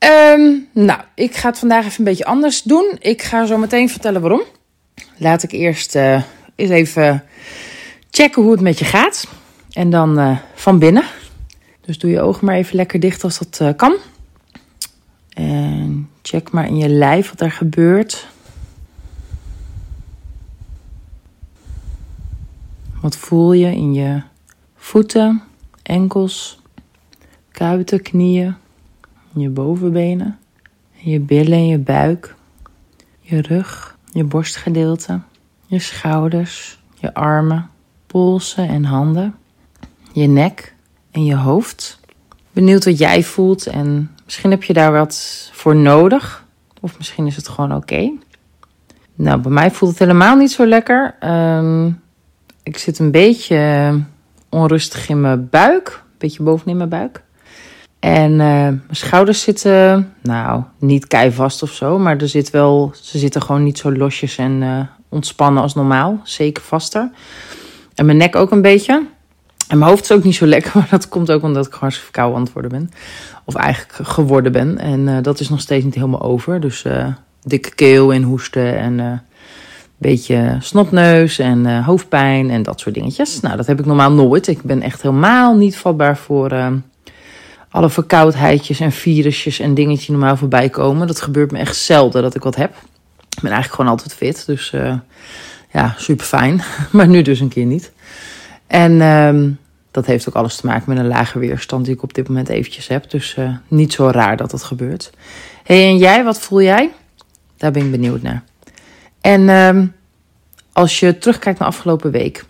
Ehm, nou, ik ga het vandaag even een beetje anders doen. Ik ga zo meteen vertellen waarom. Laat ik eerst uh, eens even checken hoe het met je gaat. En dan uh, van binnen. Dus doe je ogen maar even lekker dicht als dat uh, kan. En check maar in je lijf wat er gebeurt. Wat voel je in je voeten, enkels, kuiten, knieën, je bovenbenen, je billen en je buik, je rug, je borstgedeelte, je schouders, je armen, polsen en handen, je nek en je hoofd. Benieuwd wat jij voelt en misschien heb je daar wat voor nodig. Of misschien is het gewoon oké. Nou, bij mij voelt het helemaal niet zo lekker. Um, ik zit een beetje onrustig in mijn buik. Een beetje bovenin mijn buik. En uh, mijn schouders zitten, nou, niet keivast of zo, maar er zit wel, ze zitten gewoon niet zo losjes en uh, ontspannen als normaal. Zeker vaster. En mijn nek ook een beetje. En mijn hoofd is ook niet zo lekker, maar dat komt ook omdat ik gewoon verkouden aan ben. Of eigenlijk geworden ben. En uh, dat is nog steeds niet helemaal over. Dus dikke keel en hoesten en beetje snotneus en hoofdpijn en dat soort dingetjes. Nou, dat heb ik normaal nooit. Ik ben echt helemaal niet vatbaar voor alle verkoudheidjes en virusjes en dingetjes die normaal voorbij komen. Dat gebeurt me echt zelden dat ik wat heb. Ik ben eigenlijk gewoon altijd fit, dus uh, ja, super fijn. maar nu dus een keer niet. En um, dat heeft ook alles te maken met een lage weerstand die ik op dit moment eventjes heb. Dus niet zo raar dat dat gebeurt. hey, en jij, wat voel jij? Daar ben ik benieuwd naar. En um, als je terugkijkt naar afgelopen week,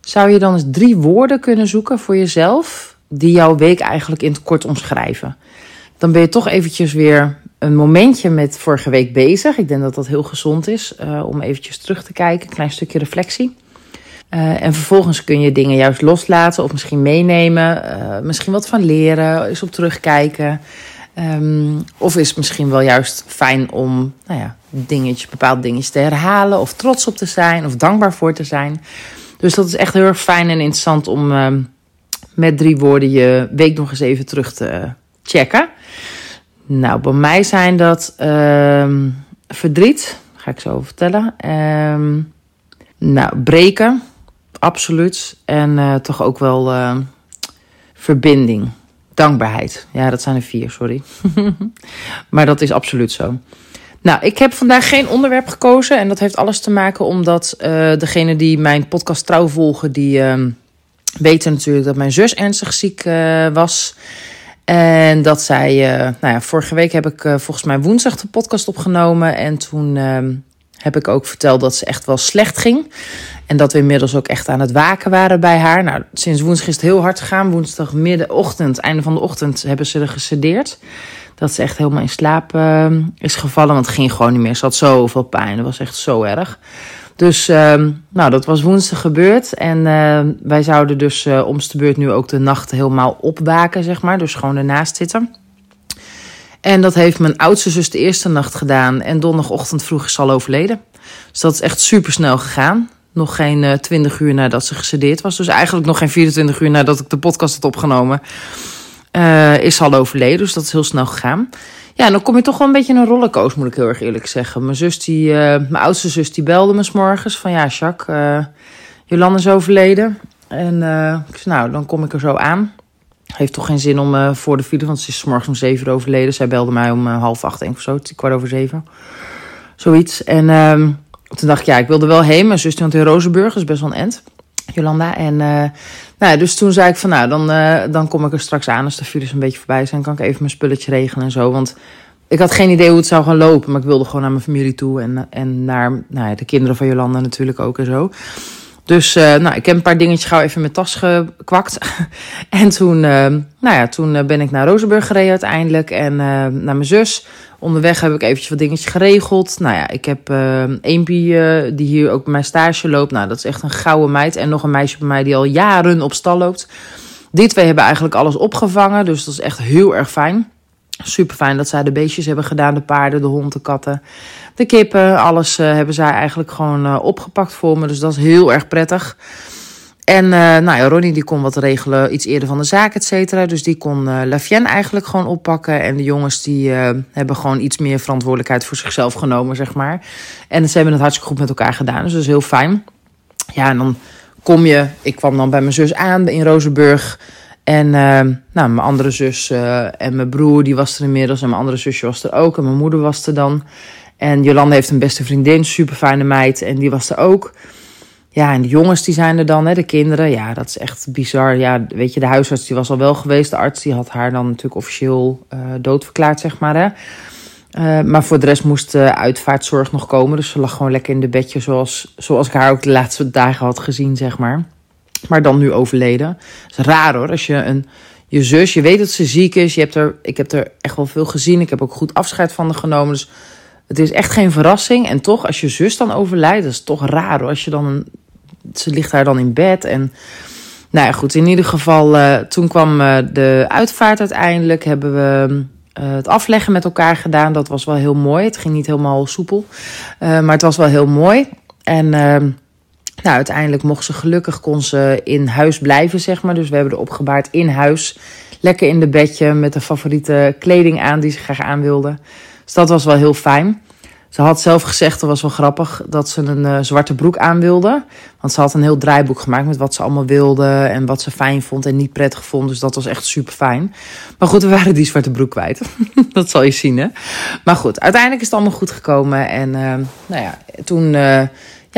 zou je dan eens drie woorden kunnen zoeken voor jezelf die jouw week eigenlijk in het kort omschrijven? Dan ben je toch eventjes weer een momentje met vorige week bezig. Ik denk dat dat heel gezond is uh, om eventjes terug te kijken, een klein stukje reflectie. Uh, en vervolgens kun je dingen juist loslaten of misschien meenemen, uh, misschien wat van leren, eens op terugkijken. Um, of is het misschien wel juist fijn om nou ja, dingetjes, bepaalde dingetjes te herhalen, of trots op te zijn, of dankbaar voor te zijn. Dus dat is echt heel erg fijn en interessant om um, met drie woorden je week nog eens even terug te checken. Nou, bij mij zijn dat um, verdriet, ga ik zo vertellen. Um, nou, breken, absoluut. En uh, toch ook wel uh, verbinding. Dankbaarheid. Ja, dat zijn er vier, sorry. maar dat is absoluut zo. Nou, ik heb vandaag geen onderwerp gekozen. En dat heeft alles te maken omdat uh, degene die mijn podcast trouw volgen, die weten natuurlijk dat mijn zus ernstig ziek uh, was. En dat zij, nou ja, vorige week heb ik volgens mij woensdag de podcast opgenomen. En toen ehm, heb ik ook verteld dat ze echt wel slecht ging. En dat we inmiddels ook echt aan het waken waren bij haar. Nou, sinds woensdag is het heel hard gegaan. Woensdag middenochtend, einde van de ochtend, hebben ze er gesedeerd. Dat ze echt helemaal in slaap uh, is gevallen. Want het ging gewoon niet meer. Ze had zoveel pijn. Dat was echt zo erg. Dus uh, nou, dat was woensdag gebeurd. En uh, wij zouden dus uh, om de beurt nu ook de nacht helemaal opwaken, zeg maar. Dus gewoon ernaast zitten. En dat heeft mijn oudste zus de eerste nacht gedaan. En donderdagochtend vroeg is ze al overleden. Dus dat is echt super snel gegaan. Nog geen uh, 20 uur nadat ze gesedeerd was. Dus eigenlijk nog geen 24 uur nadat ik de podcast had opgenomen. Uh, is al overleden. Dus dat is heel snel gegaan. Ja, dan kom je toch wel een beetje in een rollercoaster, moet ik heel erg eerlijk zeggen. Mijn zus, die, uh, mijn oudste zus, die belde me s morgens van ja, Jacques, uh, Jolanda is overleden. En ik zei, nou, dan kom ik er zo aan. Heeft toch geen zin om voor de file, want ze is morgens om zeven uur overleden. Zij belde mij om half acht, denk ik of zo, kwart over zeven. Zoiets. En um, toen dacht ik, ja, ik wilde wel heen. Mijn zus die in Rozenburg, is best wel een end. Jolanda. En uh, nou, dus toen zei ik van, nou, dan, dan kom ik er straks aan als de files een beetje voorbij zijn. kan ik even mijn spulletje regelen en zo. Want ik had geen idee hoe het zou gaan lopen. Maar ik wilde gewoon naar mijn familie toe. En, en naar nou ja, de kinderen van Jolanda natuurlijk ook en zo. Dus uh, nou, ik heb een paar dingetjes gauw even in mijn tas gekwakt. en toen, uh, nou ja, toen ben ik naar Rozenburg gereden uiteindelijk. En naar mijn zus. Onderweg heb ik eventjes wat dingetjes geregeld. Nou ja, ik heb Eempie die hier ook bij mijn stage loopt. Nou, dat is echt een gouden meid. En nog een meisje bij mij die al jaren op stal loopt. Die twee hebben eigenlijk alles opgevangen. Dus dat is echt heel erg fijn. Super fijn dat zij de beestjes hebben gedaan. De paarden, de hond, de katten, de kippen. Alles uh, hebben zij eigenlijk gewoon uh, opgepakt voor me. Dus dat is heel erg prettig. En uh, nou ja, Ronnie die kon wat regelen, iets eerder van de zaak, et cetera. Dus die kon uh, Lafienne eigenlijk gewoon oppakken. En de jongens die hebben gewoon iets meer verantwoordelijkheid voor zichzelf genomen, zeg maar. En ze hebben het hartstikke goed met elkaar gedaan, dus dat is heel fijn. Ja, en dan kom je, ik kwam dan bij mijn zus aan in Rozenburg. En uh, nou, mijn andere zus uh, en mijn broer, die was er inmiddels. En mijn andere zusje was er ook. En mijn moeder was er dan. En Jolanda heeft een beste vriendin, super fijne meid. En die was er ook. Ja, en de jongens die zijn er dan, hè, de kinderen. Ja, dat is echt bizar. Ja, weet je, de huisarts die was al wel geweest. De arts die had haar dan natuurlijk officieel uh, doodverklaard, zeg maar. Hè. Uh, maar voor de rest moest de uitvaartzorg nog komen. Dus ze lag gewoon lekker in de bedje zoals, zoals ik haar ook de laatste dagen had gezien, zeg maar. Maar dan nu overleden. Dat is raar hoor, als je een, je zus, je weet dat ze ziek is. Je hebt er, ik heb er echt wel veel gezien. Ik heb ook goed afscheid van haar genomen. Dus het is echt geen verrassing. En toch, als je zus dan overlijdt, dat is toch raar hoor. Als je dan ze ligt daar dan in bed en... Nou ja, goed, in ieder geval, uh, toen kwam uh, de uitvaart uiteindelijk. Hebben we uh, het afleggen met elkaar gedaan. Dat was wel heel mooi. Het ging niet helemaal soepel, maar het was wel heel mooi. En ehm, nou, uiteindelijk mocht ze gelukkig, kon ze in huis blijven, zeg maar. Dus we hebben er opgebaard in huis. Lekker in de bedje met de favoriete kleding aan die ze graag aan wilde. Dus dat was wel heel fijn. Ze had zelf gezegd, dat was wel grappig, dat ze een uh, zwarte broek aan wilde. Want ze had een heel draaiboek gemaakt met wat ze allemaal wilde en wat ze fijn vond en niet prettig vond. Dus dat was echt super fijn. Maar goed, we waren die zwarte broek kwijt. dat zal je zien, hè. Maar goed, uiteindelijk is het allemaal goed gekomen. En uh, nou ja, toen... Uh,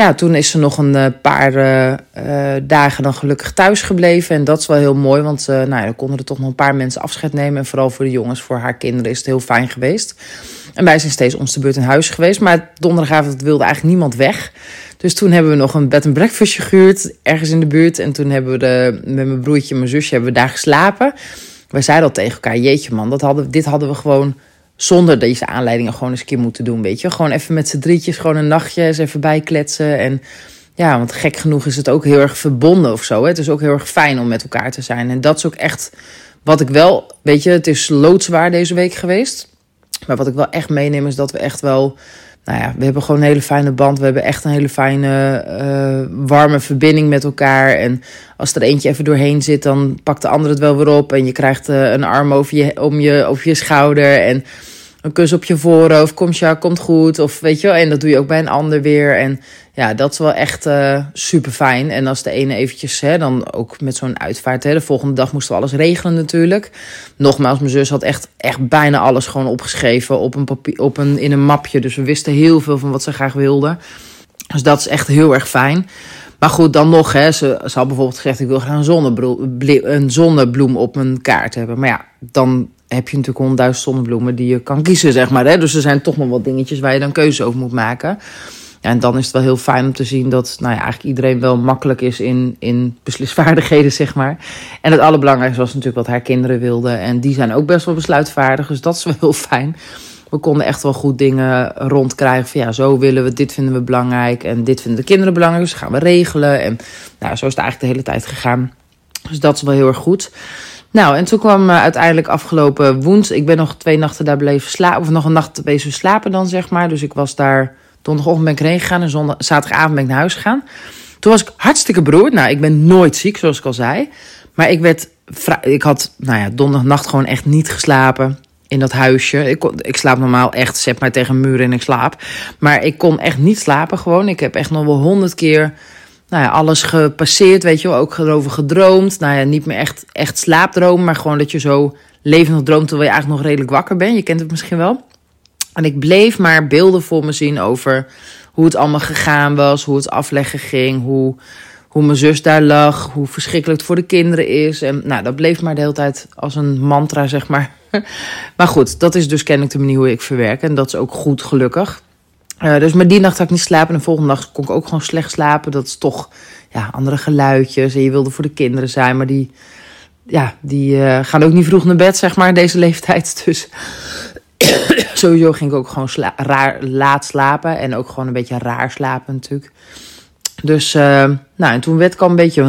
ja, toen is ze nog een paar uh, uh, dagen dan gelukkig thuis gebleven. En dat is wel heel mooi, want uh, nou ja, dan konden er toch nog een paar mensen afscheid nemen. En vooral voor de jongens, voor haar kinderen is het heel fijn geweest. En wij zijn steeds ons de beurt in huis geweest. Maar donderdagavond wilde eigenlijk niemand weg. Dus toen hebben we nog een bed and breakfast gehuurd, ergens in de buurt. En toen hebben we de, met mijn broertje en mijn zusje hebben we daar geslapen. Wij zeiden al tegen elkaar, jeetje man, dat hadden, dit hadden we gewoon zonder deze aanleidingen gewoon eens een keer moeten doen, weet je. Gewoon even met z'n drietjes, gewoon een nachtje eens even bijkletsen. En ja, want gek genoeg is het ook heel erg verbonden of zo. Hè? Het is ook heel erg fijn om met elkaar te zijn. En dat is ook echt wat ik wel, weet je, het is loodzwaar deze week geweest. Maar wat ik wel echt meeneem is dat we echt wel nou ja, we hebben gewoon een hele fijne band. We hebben echt een hele fijne, uh, warme verbinding met elkaar. En als er eentje even doorheen zit, dan pakt de ander het wel weer op. En je krijgt uh, een arm over je, om je, over je schouder. En een kus op je voorhoofd. Kom, ja, komt goed. Of weet je wel. En dat doe je ook bij een ander weer. En ja, dat is wel echt uh, super fijn. En als de ene eventjes, hè, dan ook met zo'n uitvaart. Hè, de volgende dag moesten we alles regelen natuurlijk. Nogmaals, mijn zus had echt, echt bijna alles gewoon opgeschreven op een papier, op een, in een mapje. Dus we wisten heel veel van wat ze graag wilde. Dus dat is echt heel erg fijn. Maar goed, dan nog, hè, ze, ze had bijvoorbeeld gezegd: ik wil graag een zonnebloem op mijn kaart hebben. Maar ja, dan heb je natuurlijk honderdduizend zonnebloemen die je kan kiezen, zeg maar. Hè? Dus er zijn toch nog wat dingetjes waar je dan keuze over moet maken. En dan is het wel heel fijn om te zien dat nou ja, eigenlijk iedereen wel makkelijk is in, in beslisvaardigheden, zeg maar. En het allerbelangrijkste was natuurlijk wat haar kinderen wilden. En die zijn ook best wel besluitvaardig, dus dat is wel heel fijn. We konden echt wel goed dingen rondkrijgen. Van ja, zo willen we, dit vinden we belangrijk. En dit vinden de kinderen belangrijk, dus gaan we regelen. En nou, zo is het eigenlijk de hele tijd gegaan. Dus dat is wel heel erg goed. Nou, en toen kwam uh, uiteindelijk afgelopen woensdag. Ik ben nog twee nachten daar bleven slapen. Of nog een nacht bezig slapen dan, zeg maar. Dus ik was daar. Donderdagochtend ben ik erheen gegaan. En zondag, zaterdagavond ben ik naar huis gegaan. Toen was ik hartstikke beroerd. Nou, ik ben nooit ziek, zoals ik al zei. Maar ik werd. Ik had, nou ja, donderdagnacht gewoon echt niet geslapen. In dat huisje. Ik, ik slaap normaal echt, zet mij tegen een muur en ik slaap. Maar ik kon echt niet slapen gewoon. Ik heb echt nog wel honderd keer nou ja, alles gepasseerd, weet je wel. Ook erover gedroomd. Nou ja, niet meer echt, echt slaapdroom, maar gewoon dat je zo levendig droomt terwijl je eigenlijk nog redelijk wakker bent. Je kent het misschien wel. En ik bleef maar beelden voor me zien over hoe het allemaal gegaan was, hoe het afleggen ging, hoe, hoe mijn zus daar lag, hoe verschrikkelijk het voor de kinderen is. En nou, dat bleef maar de hele tijd als een mantra, zeg maar. maar goed, dat is dus kennelijk de manier hoe ik verwerk. En dat is ook goed, gelukkig. Uh, dus maar die nacht had ik niet slapen. En de volgende nacht kon ik ook gewoon slecht slapen. Dat is toch ja, andere geluidjes. En je wilde voor de kinderen zijn, maar die, ja, die eh, gaan ook niet vroeg naar bed, zeg maar, deze leeftijd. Dus sowieso ging ik ook gewoon raar, laat slapen. En ook gewoon een beetje raar slapen natuurlijk. Dus, uh, nou, en toen werd ik al een beetje...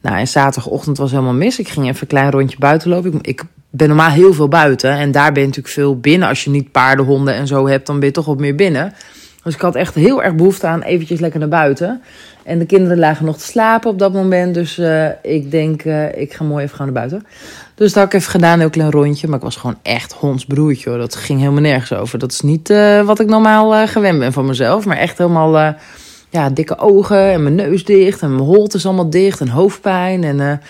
nou, en zaterdagochtend was helemaal mis. Ik ging even een klein rondje buiten lopen. Ik, ik ben normaal heel veel buiten. En daar ben je natuurlijk veel binnen. Als je niet paarden, honden en zo hebt, dan ben je toch wat meer binnen. Dus ik had echt heel erg behoefte aan eventjes lekker naar buiten. En de kinderen lagen nog te slapen op dat moment. Dus uh, ik denk, uh, ik ga mooi even gaan naar buiten. Dus dat had ik even gedaan, een klein rondje. Maar ik was gewoon echt hondsbroertje hoor. Dat ging helemaal nergens over. Dat is niet uh, wat ik normaal gewend ben van mezelf. Maar echt helemaal ja, dikke ogen en mijn neus dicht. En mijn holt is allemaal dicht en hoofdpijn. En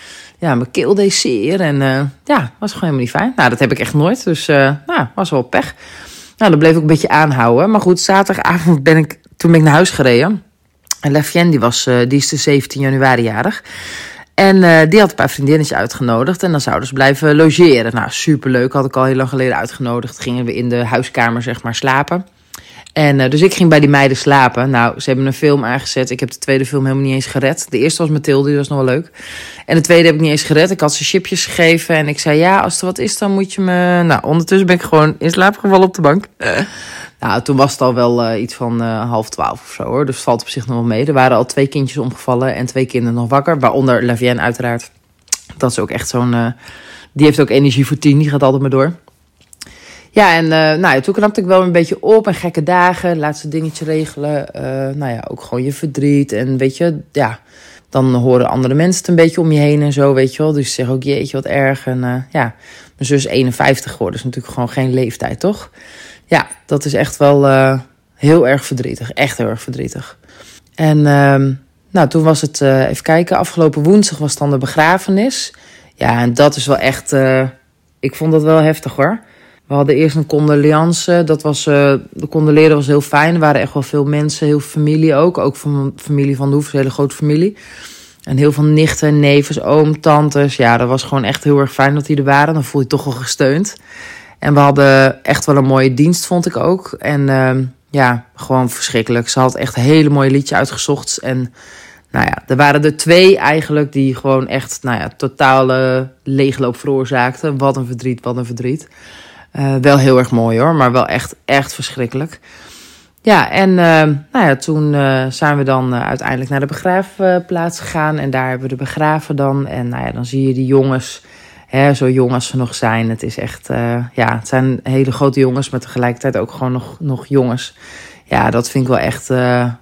ja, mijn keel deed zeer. En ja, was gewoon helemaal niet fijn. Nou, dat heb ik echt nooit. Dus nou, was wel pech. Nou, dat bleef ook een beetje aanhouden. Maar goed, zaterdagavond ben ik, toen ben ik naar huis gereden. En Lafien, die, was, uh, die is de 17 januari jarig. En die had een paar vriendinnetjes uitgenodigd. En dan zouden ze blijven logeren. Nou, superleuk. Had ik al heel lang geleden uitgenodigd. Gingen we in de huiskamer, zeg maar, slapen. En uh, dus ik ging bij die meiden slapen. Nou, ze hebben een film aangezet. Ik heb de tweede film helemaal niet eens gered. De eerste was Mathilde, die was nog wel leuk. En de tweede heb ik niet eens gered. Ik had ze chipjes gegeven. En ik zei, ja, als er wat is, dan moet je me... Nou, ondertussen ben ik gewoon in slaap gevallen op de bank. Nou, toen was het al wel uh, iets van half twaalf of zo hoor. Dus valt op zich nog wel mee. Er waren al twee kindjes omgevallen en twee kinderen nog wakker. Waaronder Lavienne uiteraard. Dat is ook echt zo'n... Die heeft ook energie voor tien. Die gaat altijd maar door. Ja, en nou, toen knapte ik wel een beetje op. En gekke dagen, laatste dingetje regelen. nou ja, ook gewoon je verdriet. En weet je, ja... Dan horen andere mensen het een beetje om je heen en zo, weet je wel. Dus zeg ook, jeetje, wat erg. En ja, mijn zus 51 geworden. is natuurlijk gewoon geen leeftijd, toch? ja, dat is echt wel heel erg verdrietig. Echt heel erg verdrietig. En uh, nou, toen was het, even kijken, afgelopen woensdag was dan de begrafenis. Ja, en dat is wel echt, ik vond dat wel heftig hoor. We hadden eerst een condoleance. Dat was, de condoleren was heel fijn. Er waren echt wel veel mensen, heel veel familie ook. Ook van familie van de Hoef, een hele grote familie. En heel veel nichten, nevens, oom, tantes. Ja, dat was gewoon echt heel erg fijn dat die er waren. Dan voel je toch wel gesteund. En we hadden echt wel een mooie dienst, vond ik ook. En uh, ja, gewoon verschrikkelijk. Ze had echt een hele mooie liedje uitgezocht. En nou ja, er waren er twee eigenlijk die gewoon echt, nou ja, totale leegloop veroorzaakten. Wat een verdriet, wat een verdriet. Uh, wel heel erg mooi hoor, maar wel echt, echt verschrikkelijk. Ja, en uh, nou ja, toen uh, zijn we dan uiteindelijk naar de begraafplaats gegaan. En daar hebben we de begraven dan. En nou ja, dan zie je die jongens hè, zo jong als ze nog zijn. Het is echt, ja, het zijn hele grote jongens, maar tegelijkertijd ook gewoon nog, nog jongens. Ja, dat vind ik wel echt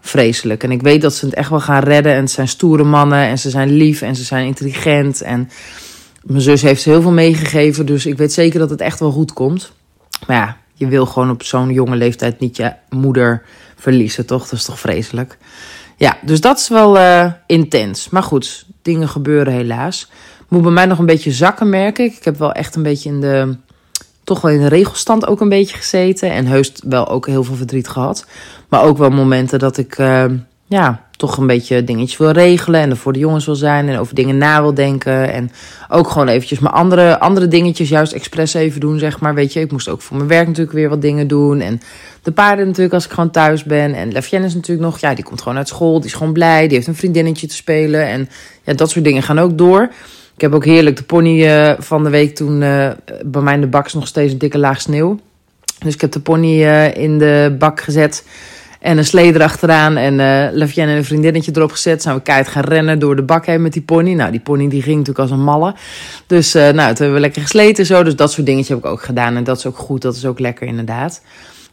vreselijk. En ik weet dat ze het echt wel gaan redden. En het zijn stoere mannen en ze zijn lief en ze zijn intelligent. En mijn zus heeft heel veel meegegeven, dus ik weet zeker dat het echt wel goed komt. Maar ja, je wil gewoon op zo'n jonge leeftijd niet je moeder verliezen, toch? Dat is toch vreselijk? Ja, dus dat is wel uh, intens. Maar goed, dingen gebeuren helaas. Moet bij mij nog een beetje zakken, merk ik. Ik heb wel echt een beetje in de. Toch wel in de regelstand ook een beetje gezeten. En heus wel ook heel veel verdriet gehad. Maar ook wel momenten dat ik. Uh, ja, toch een beetje dingetjes wil regelen. En er voor de jongens wil zijn. En over dingen na wil denken. En ook gewoon eventjes mijn andere, andere dingetjes juist expres even doen, zeg maar. Weet je, ik moest ook voor mijn werk natuurlijk weer wat dingen doen. En de paarden natuurlijk als ik gewoon thuis ben. En Lafienne is natuurlijk nog, ja, die komt gewoon uit school. Die is gewoon blij. Die heeft een vriendinnetje te spelen. En ja, dat soort dingen gaan ook door. Ik heb ook heerlijk de pony uh, van de week toen uh, bij mij in de bak nog steeds een dikke laag sneeuw. Dus ik heb de pony uh, in de bak gezet en een slee erachteraan en uh, Lavienne en een vriendinnetje erop gezet. Zijn we keihard gaan rennen door de bak heen met die pony. Nou, die pony die ging natuurlijk als een malle. Dus uh, nou, toen hebben we lekker gesleten zo. Dus dat soort dingetjes heb ik ook gedaan. En dat is ook goed, dat is ook lekker inderdaad.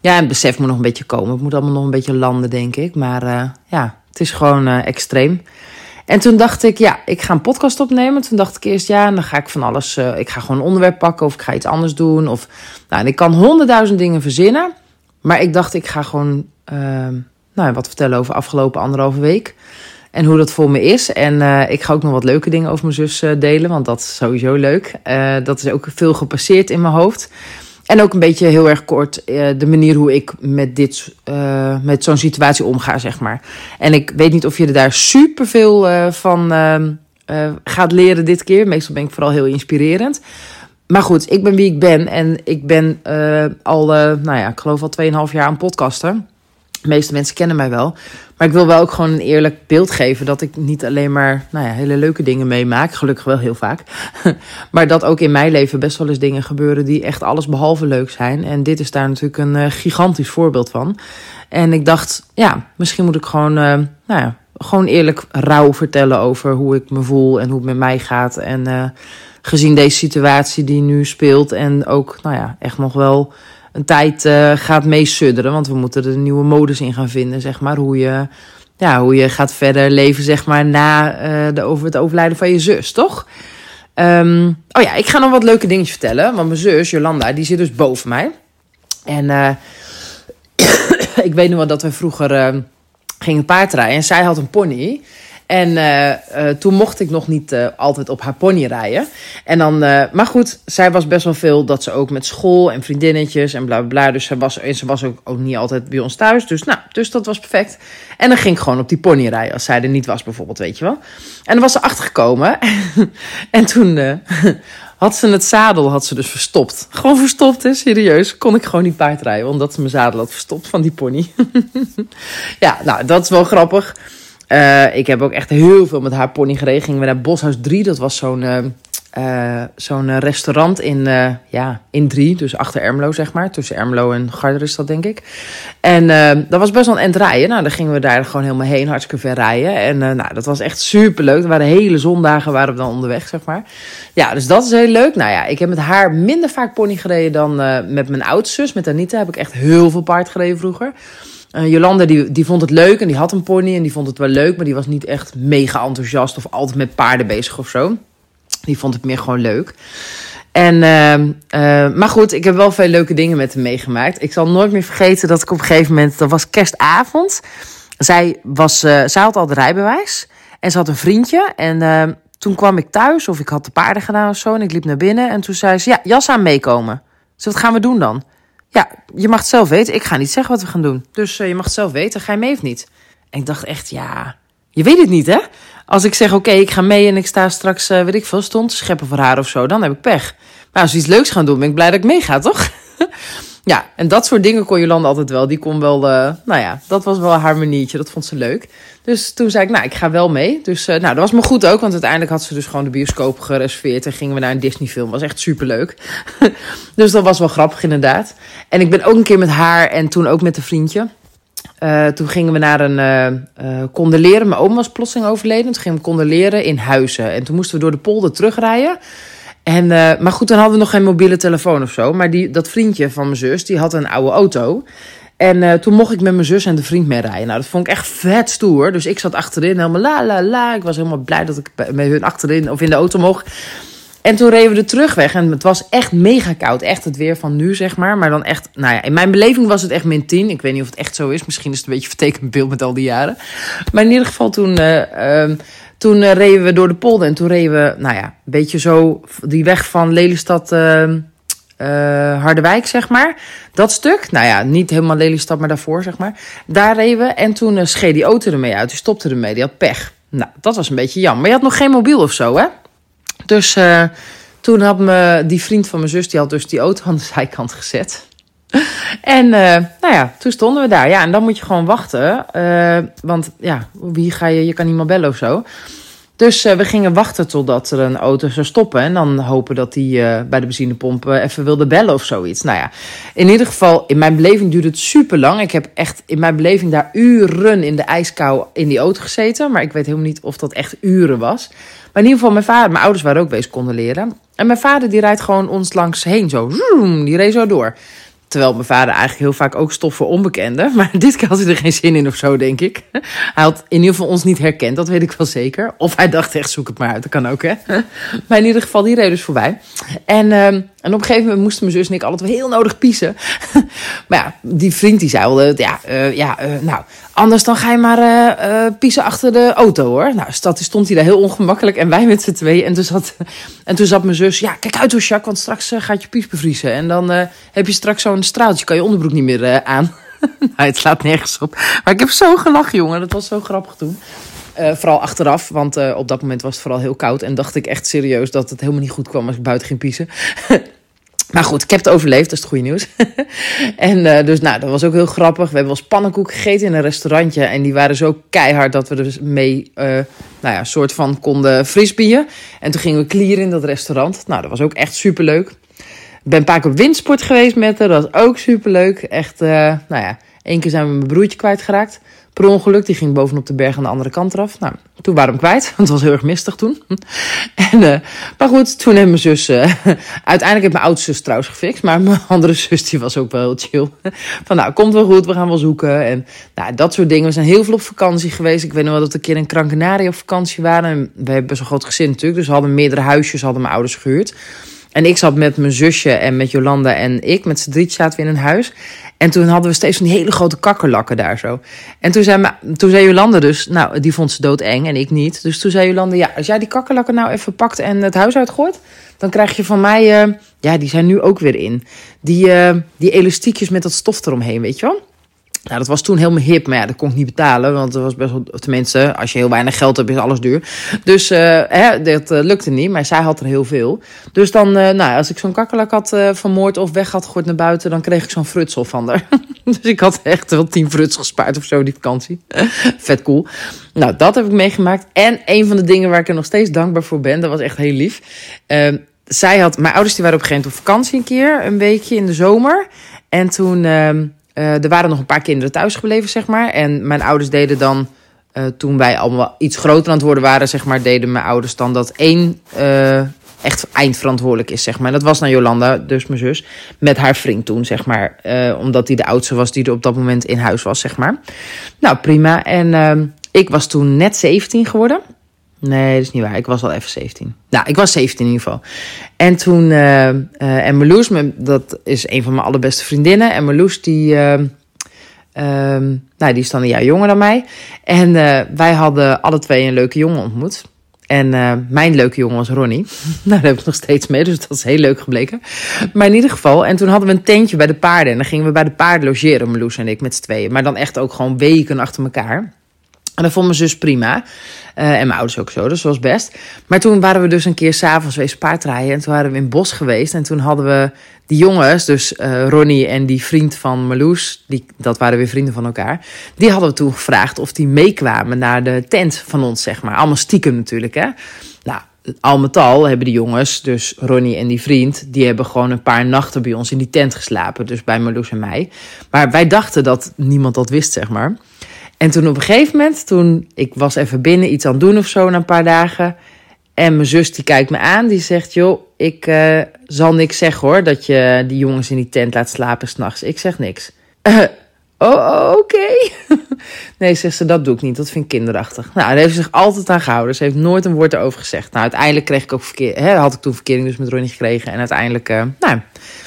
Ja, het besef moet nog een beetje komen. Het moet allemaal nog een beetje landen, denk ik. Maar uh, ja, het is gewoon extreem. En toen dacht ik, ja, ik ga een podcast opnemen. Toen dacht ik eerst, ja, dan ga ik van alles. Ik ga gewoon een onderwerp pakken of ik ga iets anders doen. Of, nou, en ik kan honderdduizend dingen verzinnen. Maar ik dacht, ik ga gewoon uh, nou, wat vertellen over afgelopen anderhalve week. En hoe dat voor me is. En uh, ik ga ook nog wat leuke dingen over mijn zus uh, delen. Want dat is sowieso leuk. dat is ook veel gepasseerd in mijn hoofd. En ook een beetje heel erg kort de manier hoe ik met, dit, met zo'n situatie omga, zeg maar. En ik weet niet of je er daar superveel van gaat leren dit keer. Meestal ben ik vooral heel inspirerend. Maar goed, ik ben wie ik ben. En ik ben al, nou ja, ik geloof al 2,5 jaar aan podcasten. De meeste mensen kennen mij wel. Maar ik wil wel ook gewoon een eerlijk beeld geven dat ik niet alleen maar nou ja, hele leuke dingen meemaak. Gelukkig wel heel vaak. maar dat ook in mijn leven best wel eens dingen gebeuren die echt alles behalve leuk zijn. En dit is daar natuurlijk een uh, gigantisch voorbeeld van. En ik dacht, ja, misschien moet ik gewoon, nou ja, gewoon eerlijk rauw vertellen over hoe ik me voel en hoe het met mij gaat. En gezien deze situatie die nu speelt en ook, nou ja, echt nog wel een tijd uh, gaat meesudderen. Want we moeten er nieuwe modus in gaan vinden, zeg maar. Hoe je, ja, hoe je gaat verder leven, zeg maar, na uh, de, over het overlijden van je zus, toch? Um, oh ja, ik ga nog wat leuke dingetjes vertellen. Want mijn zus, Jolanda, die zit dus boven mij. En uh, ik weet nog wel dat we vroeger gingen paardrijden. En zij had een pony. En uh, uh, toen mocht ik nog niet uh, altijd op haar pony rijden. En dan, maar goed, zij was best wel veel dat ze ook met school en vriendinnetjes en bla bla bla. Dus ze was, ze was ook, ook niet altijd bij ons thuis. Dus, nou, dus dat was perfect. En dan ging ik gewoon op die pony rijden als zij er niet was, bijvoorbeeld, weet je wel. En dan was ze achtergekomen. en toen had ze het zadel had ze dus verstopt. Gewoon verstopt, hè, serieus. Kon ik gewoon niet paardrijden, omdat ze mijn zadel had verstopt van die pony. ja, nou, dat is wel grappig. Uh, ik heb ook echt heel veel met haar pony gereden. Gingen we naar Boshuis 3. Dat was zo'n uh, uh, zo'n restaurant in, ja, in 3. Dus achter Ermelo, zeg maar. Tussen Ermelo en Garder is dat, denk ik. En dat was best wel een end rijden. Nou, dan gingen we daar gewoon helemaal heen. Hartstikke ver rijden. En nou, dat was echt super leuk. Er waren hele zondagen waren we dan onderweg, zeg maar. Ja, dus dat is heel leuk. Nou ja, ik heb met haar minder vaak pony gereden dan met mijn oudzus. Met Anita heb ik echt heel veel paard gereden vroeger. Uh, Jolanda die, die vond het leuk en die had een pony en die vond het wel leuk, maar die was niet echt mega enthousiast of altijd met paarden bezig of zo. Die vond het meer gewoon leuk. En, uh, uh, maar goed, ik heb wel veel leuke dingen met hem meegemaakt. Ik zal nooit meer vergeten dat ik op een gegeven moment, dat was kerstavond. Zij, was, uh, zij had al het rijbewijs en ze had een vriendje. En toen kwam ik thuis of ik had de paarden gedaan of zo en ik liep naar binnen. En toen zei ze, ja, jas aan meekomen. Dus wat gaan we doen dan? Ja, je mag het zelf weten. Ik ga niet zeggen wat we gaan doen. Dus uh, je mag het zelf weten. Ga je mee of niet? En ik dacht echt, ja, je weet het niet, hè? Als ik zeg, oké, ik ga mee en ik sta straks, uh, weet ik veel, stond te scheppen voor haar of zo, dan heb ik pech. Maar als we iets leuks gaan doen, ben ik blij dat ik meega, toch? ja, en dat soort dingen kon Jolanda altijd wel. Die kon wel, uh, nou ja, dat was wel haar maniertje. Dat vond ze leuk. Dus toen zei ik, nou, ik ga wel mee. Dus uh, nou, dat was me goed ook, want uiteindelijk had ze dus gewoon de bioscoop gereserveerd en gingen we naar een Disney-film. Was echt superleuk. dus dat was wel grappig, inderdaad. En ik ben ook een keer met haar en toen ook met een vriendje. Uh, toen gingen we naar een uh, condoleren. Mijn oom was plotseling overleden. Toen gingen we condoleren in Huizen. En toen moesten we door de polder terugrijden. En, uh, maar goed, dan hadden we nog geen mobiele telefoon of zo. Maar die, dat vriendje van mijn zus, die had een oude auto. En uh, toen mocht ik met mijn zus en de vriend mee rijden. Nou, dat vond ik echt vet stoer. Dus ik zat achterin, helemaal la la la. Ik was helemaal blij dat ik met hun achterin of in de auto mocht. En toen reden we de terugweg. En het was echt mega koud. Echt het weer van nu, zeg maar. Maar dan echt, nou ja, in mijn beleving was het echt min 10. Ik weet niet of het echt zo is. Misschien is het een beetje vertekend beeld met al die jaren. Maar in ieder geval toen... Uh, uh, toen uh, reden we door de polder en toen reden we, nou ja, een beetje zo die weg van Lelystad, uh, uh, Harderwijk, zeg maar. Dat stuk, nou ja, niet helemaal Lelystad, maar daarvoor, zeg maar. Daar reden we en toen uh, scheed die auto ermee uit, die stopte ermee, die had pech. Nou, dat was een beetje jammer. Maar je had nog geen mobiel of zo, hè? Dus toen had me, die vriend van mijn zus, die had dus die auto aan de zijkant gezet. En uh, nou ja, toen stonden we daar. Ja, en dan moet je gewoon wachten. Uh, want ja, wie ga je, je kan niemand bellen of zo. Dus uh, we gingen wachten totdat er een auto zou stoppen. En dan hopen dat die bij de benzinepomp even wilde bellen of zoiets. Nou ja, in ieder geval, in mijn beleving duurde het super lang. Ik heb echt in mijn beleving daar uren in de ijskou in die auto gezeten. Maar ik weet helemaal niet of dat echt uren was. Maar in ieder geval, mijn vader, mijn ouders waren ook bezig konden leren. En mijn vader die rijdt gewoon ons langs heen zo. Die reed zo door. Terwijl mijn vader eigenlijk heel vaak ook stof voor onbekenden. Maar dit keer had hij er geen zin in of zo, denk ik. Hij had in ieder geval ons niet herkend, dat weet ik wel zeker. Of hij dacht echt, zoek het maar uit, dat kan ook, hè. Maar in ieder geval, die reed dus voorbij. En, um, en op een gegeven moment moesten mijn zus en ik altijd heel nodig piezen. maar ja, die vriend die zei wel, ja, uh, ja uh, nou, anders dan ga je maar uh, piezen achter de auto, hoor. Nou, stond hij daar heel ongemakkelijk en wij met z'n tweeën. En toen zat, en toen zat mijn zus, ja, kijk uit hoor, Jacques, want straks gaat je pies bevriezen. En dan heb je straks zo'n straaltje, kan je onderbroek niet meer aan. nou, het slaat nergens op. Maar ik heb zo gelachen, jongen. Dat was zo grappig toen. Uh, vooral achteraf, want uh, op dat moment was het vooral heel koud. En dacht ik echt serieus dat het helemaal niet goed kwam als ik buiten ging piezen. Maar goed, ik heb het overleefd, dat is het goede nieuws. en dus nou, dat was ook heel grappig. We hebben wel pannenkoek gegeten in een restaurantje. En die waren zo keihard dat we er dus mee, nou ja, soort van konden frisbeeën. En toen gingen we klieren in dat restaurant. Nou, dat was ook echt superleuk. Ik ben een paar keer op windsport geweest met haar. Dat was ook superleuk. Echt, uh, nou ja, één keer zijn we mijn broertje kwijtgeraakt per ongeluk. Die ging bovenop de berg aan de andere kant eraf. Nou, toen waren we hem kwijt, want het was heel erg mistig toen. en, uh, maar goed, toen heeft mijn zus... Uh, uiteindelijk heeft mijn oudste zus trouwens gefixt. Maar mijn andere zus die was ook wel heel chill. Van nou, komt wel goed, we gaan wel zoeken. En nou, dat soort dingen. We zijn heel veel op vakantie geweest. Ik weet nog wel dat we een keer in Krankenarie op vakantie waren. En we hebben best een groot gezin natuurlijk. Dus we hadden meerdere huisjes, hadden mijn ouders gehuurd. En ik zat met mijn zusje en met Jolanda en ik, met z'n drie zaten we in een huis. En toen hadden we steeds die hele grote kakkerlakken daar zo. En toen zei, toen zei Jolanda dus, nou, die vond ze doodeng en ik niet. Dus toen zei Jolanda, ja, als jij die kakkerlakken nou even pakt en het huis uitgooit... dan krijg je van mij, uh, ja, die zijn nu ook weer in. Die, uh, die elastiekjes met dat stof eromheen, weet je wel? Nou, dat was toen helemaal hip, maar ja, dat kon ik niet betalen. Want dat was best wel, tenminste, als je heel weinig geld hebt, is alles duur. Dus uh, hè, dat uh, lukte niet, maar zij had er heel veel. Dus dan, uh, nou, als ik zo'n kakkerlak had vermoord of weg had gegooid naar buiten, dan kreeg ik zo'n frutsel van haar. dus ik had echt wel tien fruts gespaard of zo die vakantie. Vet cool. Nou, dat heb ik meegemaakt. En een van de dingen waar ik er nog steeds dankbaar voor ben, dat was echt heel lief. Ehm, zij had, mijn ouders die waren op een gegeven moment op vakantie een keer, een weekje in de zomer. En toen ehm, uh, er waren nog een paar kinderen thuis gebleven, zeg maar. En mijn ouders deden dan, uh, toen wij allemaal iets groter aan het worden waren, zeg maar, deden mijn ouders dan dat één uh, echt eindverantwoordelijk is, zeg maar. Dat was naar Jolanda, dus mijn zus, met haar vriend toen, zeg maar. omdat die de oudste was die er op dat moment in huis was, zeg maar. Nou, prima. En ehm, ik was toen net 17 geworden. Nee, dat is niet waar. Ik was al even 17. Nou, ik was 17 in ieder geval. En toen, uh, uh, en Marloes, dat is een van mijn allerbeste vriendinnen. En Marloes, die, uh, nou, die is dan een jaar jonger dan mij. En wij hadden alle twee een leuke jongen ontmoet. En mijn leuke jongen was Ronnie. nou, daar heb ik nog steeds mee, dus dat is heel leuk gebleken. Maar in ieder geval, en toen hadden we een tentje bij de paarden. En dan gingen we bij de paarden logeren, Marloes en ik, met z'n tweeën. Maar dan echt ook gewoon weken achter elkaar. En dat vond mijn zus prima. Uh, en mijn ouders ook zo, dus dat was best. Maar toen waren we dus een keer s'avonds wees paardrijden. En toen waren we in het bos geweest. En toen hadden we die jongens, dus uh, Ronnie en die vriend van Marloes... Die, dat waren weer vrienden van elkaar. Die hadden we toen gevraagd of die meekwamen naar de tent van ons, zeg maar. Allemaal stiekem natuurlijk, hè. Nou, al met al hebben die jongens, dus Ronnie en die vriend... die hebben gewoon een paar nachten bij ons in die tent geslapen. Dus bij Marloes en mij. Maar wij dachten dat niemand dat wist, zeg maar... En toen op een gegeven moment, toen ik was even binnen iets aan het doen of zo na een paar dagen. En mijn zus die kijkt me aan, die zegt: Joh, ik uh, zal niks zeggen hoor, dat je die jongens in die tent laat slapen s'nachts. Ik zeg niks. Uh, oh, oké. Okay. nee, zegt ze, dat doe ik niet. Dat vind ik kinderachtig. Nou, daar heeft ze zich altijd aan gehouden. Ze heeft nooit een woord erover gezegd. Nou, uiteindelijk kreeg ik ook verkeer, hè, had ik toen verkering dus met Ronnie gekregen. En uiteindelijk, uh, nou,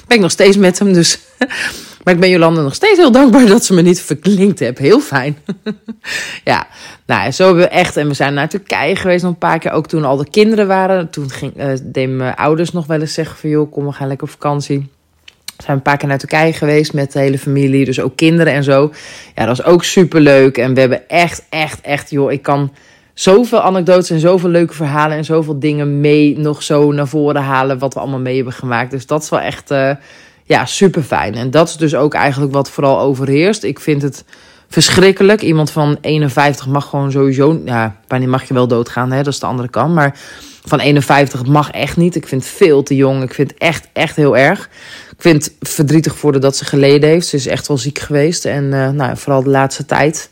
ben ik nog steeds met hem. Dus maar ik ben Jolanda nog steeds heel dankbaar dat ze me niet verklinkt heeft. Heel fijn. ja, nou, zo hebben we echt. En we zijn naar Turkije geweest nog een paar keer. Ook toen al de kinderen waren. Toen ging, uh, deden mijn ouders nog wel eens zeggen van... joh, kom, we gaan lekker op vakantie. We zijn een paar keer naar Turkije geweest met de hele familie. Dus ook kinderen en zo. Ja, dat was ook super leuk. En we hebben echt, echt, echt... joh, ik kan zoveel anekdotes en zoveel leuke verhalen... en zoveel dingen mee nog zo naar voren halen... wat we allemaal mee hebben gemaakt. Dus dat is wel echt... Uh, ja, super fijn. En dat is dus ook eigenlijk wat vooral overheerst. Ik vind het verschrikkelijk. Iemand van 51 mag gewoon sowieso. Ja, wanneer mag je wel doodgaan, hè? dat is de andere kant. Maar van 51 mag echt niet. Ik vind het veel te jong. Ik vind het echt, echt heel erg. Ik vind het verdrietig voor dat ze geleden heeft. Ze is echt wel ziek geweest. En uh, nou, vooral de laatste tijd.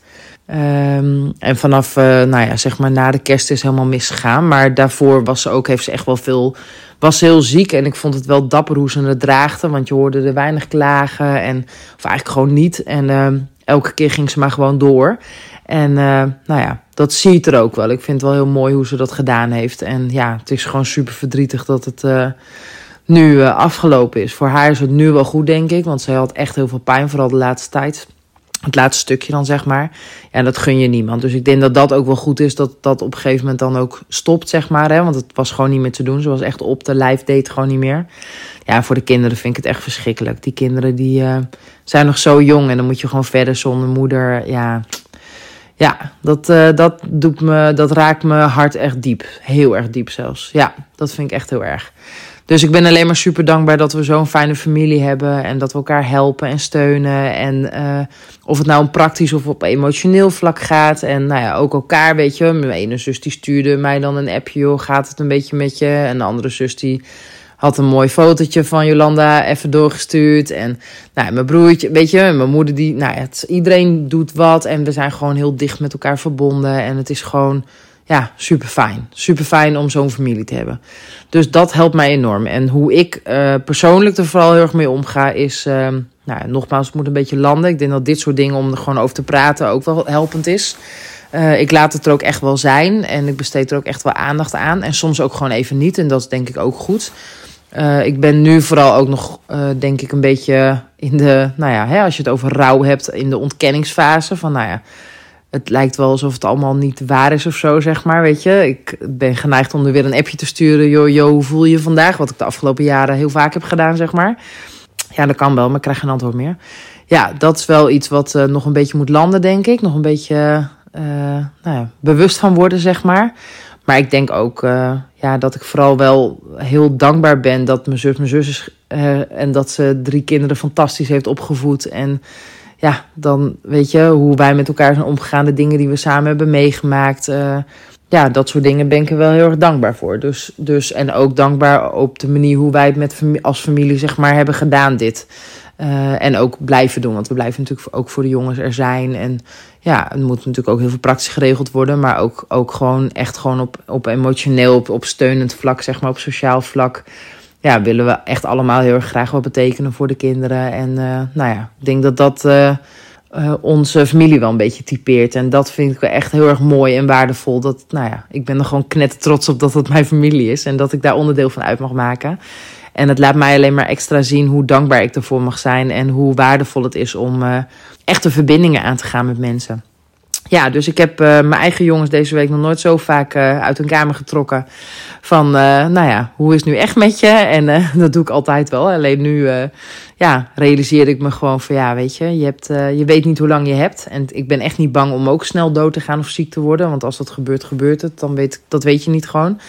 Um, en vanaf, uh, nou ja, zeg maar na de kerst is helemaal misgegaan. Maar daarvoor was ze ook, heeft ze echt wel veel was heel ziek en ik vond het wel dapper hoe ze het draagde. Want je hoorde er weinig klagen. En, of eigenlijk gewoon niet. En uh, elke keer ging ze maar gewoon door. En uh, nou ja, dat zie je er ook wel. Ik vind het wel heel mooi hoe ze dat gedaan heeft. En ja, het is gewoon super verdrietig dat het nu afgelopen is. Voor haar is het nu wel goed, denk ik. Want zij had echt heel veel pijn, vooral de laatste tijd het laatste stukje dan, zeg maar. Ja, dat gun je niemand. Dus ik denk dat dat ook wel goed is, dat dat op een gegeven moment dan ook stopt, zeg maar. Hè? Want het was gewoon niet meer te doen. Ze was echt op de lijf, deed gewoon niet meer. Ja, voor de kinderen vind ik het echt verschrikkelijk. Die kinderen die uh, zijn nog zo jong en dan moet je gewoon verder zonder moeder. Ja, ja, dat, dat, doet me, dat raakt me hart echt diep. Heel erg diep zelfs. Ja, dat vind ik echt heel erg. Dus ik ben alleen maar super dankbaar dat we zo'n fijne familie hebben. En dat we elkaar helpen en steunen. En uh, of het nou om praktisch of op emotioneel vlak gaat. En nou ja, ook elkaar, weet je. Mijn ene zus die stuurde mij dan een appje, joh, gaat het een beetje met je? En de andere zus die had een mooi fotootje van Jolanda even doorgestuurd. En nou, mijn broertje, weet je, mijn moeder die, nou ja, iedereen doet wat. En we zijn gewoon heel dicht met elkaar verbonden. En het is gewoon ja, super fijn. Super fijn om zo'n familie te hebben. Dus dat helpt mij enorm. En hoe ik uh, persoonlijk er vooral heel erg mee omga, is. Uh, nou, nogmaals, het moet een beetje landen. Ik denk dat dit soort dingen om er gewoon over te praten ook wel helpend is. Uh, ik laat het er ook echt wel zijn. En ik besteed er ook echt wel aandacht aan. En soms ook gewoon even niet. En dat is denk ik ook goed. Ik ben nu vooral ook nog, denk ik, een beetje in de, nou ja, hè, als je het over rouw hebt, in de ontkenningsfase. Van nou ja, het lijkt wel alsof het allemaal niet waar is of zo, zeg maar. Weet je, ik ben geneigd om er weer een appje te sturen. Yo, hoe voel je vandaag? Wat ik de afgelopen jaren heel vaak heb gedaan, zeg maar. Ja, dat kan wel, maar ik krijg geen antwoord meer. Ja, dat is wel iets wat uh, nog een beetje moet landen, denk ik. Nog een beetje uh, nou ja, bewust van worden, zeg maar. Maar ik denk ook uh, ja, dat ik vooral wel heel dankbaar ben dat mijn zus mijn zus is. en dat ze drie kinderen fantastisch heeft opgevoed. En ja, dan weet je hoe wij met elkaar zijn omgegaan, de dingen die we samen hebben meegemaakt. Uh, ja, dat soort dingen ben ik er wel heel erg dankbaar voor. Dus, dus, en ook dankbaar op de manier hoe wij het met, als familie zeg maar, hebben gedaan dit. Uh, en ook blijven doen, want we blijven natuurlijk ook voor de jongens er zijn. En ja, het moet natuurlijk ook heel veel praktisch geregeld worden, maar ook, ook gewoon echt gewoon op, op emotioneel, op, op steunend vlak, zeg maar, op sociaal vlak ja, willen we echt allemaal heel erg graag wat betekenen voor de kinderen. En uh, nou ja, ik denk dat dat uh, uh, onze familie wel een beetje typeert. En dat vind ik echt heel erg mooi en waardevol. Dat, nou ja, ik ben er gewoon knetter trots op dat het mijn familie is. En dat ik daar onderdeel van uit mag maken. En het laat mij alleen maar extra zien hoe dankbaar ik ervoor mag zijn. En hoe waardevol het is om echte verbindingen aan te gaan met mensen. Ja, dus ik heb uh, mijn eigen jongens deze week nog nooit zo vaak uh, uit hun kamer getrokken. Van, uh, nou ja, hoe is het nu echt met je? En dat doe ik altijd wel. Alleen nu, ja, realiseerde ik me gewoon van, ja, weet je, je, hebt, je weet niet hoe lang je hebt. En ik ben echt niet bang om ook snel dood te gaan of ziek te worden. Want als dat gebeurt, gebeurt het. Dan weet, dat weet je niet gewoon.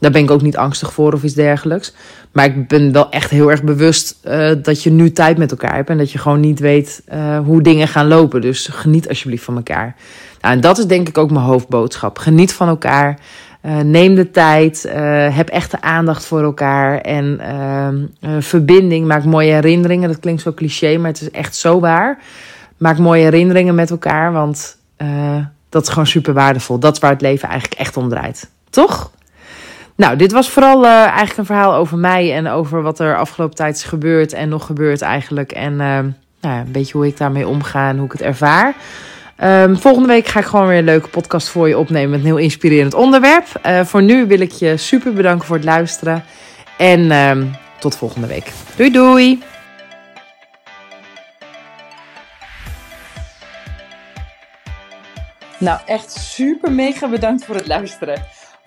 Daar ben ik ook niet angstig voor of iets dergelijks. Maar ik ben wel echt heel erg bewust uh, dat je nu tijd met elkaar hebt. En dat je gewoon niet weet uh, hoe dingen gaan lopen. Dus geniet alsjeblieft van elkaar. Nou, en dat is denk ik ook mijn hoofdboodschap. Geniet van elkaar. Uh, neem de tijd. heb echte aandacht voor elkaar. En ehm, verbinding. Maak mooie herinneringen. Dat klinkt zo cliché, maar het is echt zo waar. Maak mooie herinneringen met elkaar. Want dat is gewoon super waardevol. Dat is waar het leven eigenlijk echt om draait. Toch? Nou, dit was vooral uh, eigenlijk een verhaal over mij en over wat er afgelopen tijd is gebeurd en nog gebeurt eigenlijk. En uh, nou ja, een beetje hoe ik daarmee omga en hoe ik het ervaar. Um, volgende week ga ik gewoon weer een leuke podcast voor je opnemen met een heel inspirerend onderwerp. Uh, voor nu wil ik je super bedanken voor het luisteren. En um, tot volgende week. Doei doei! Nou, echt super mega bedankt voor het luisteren.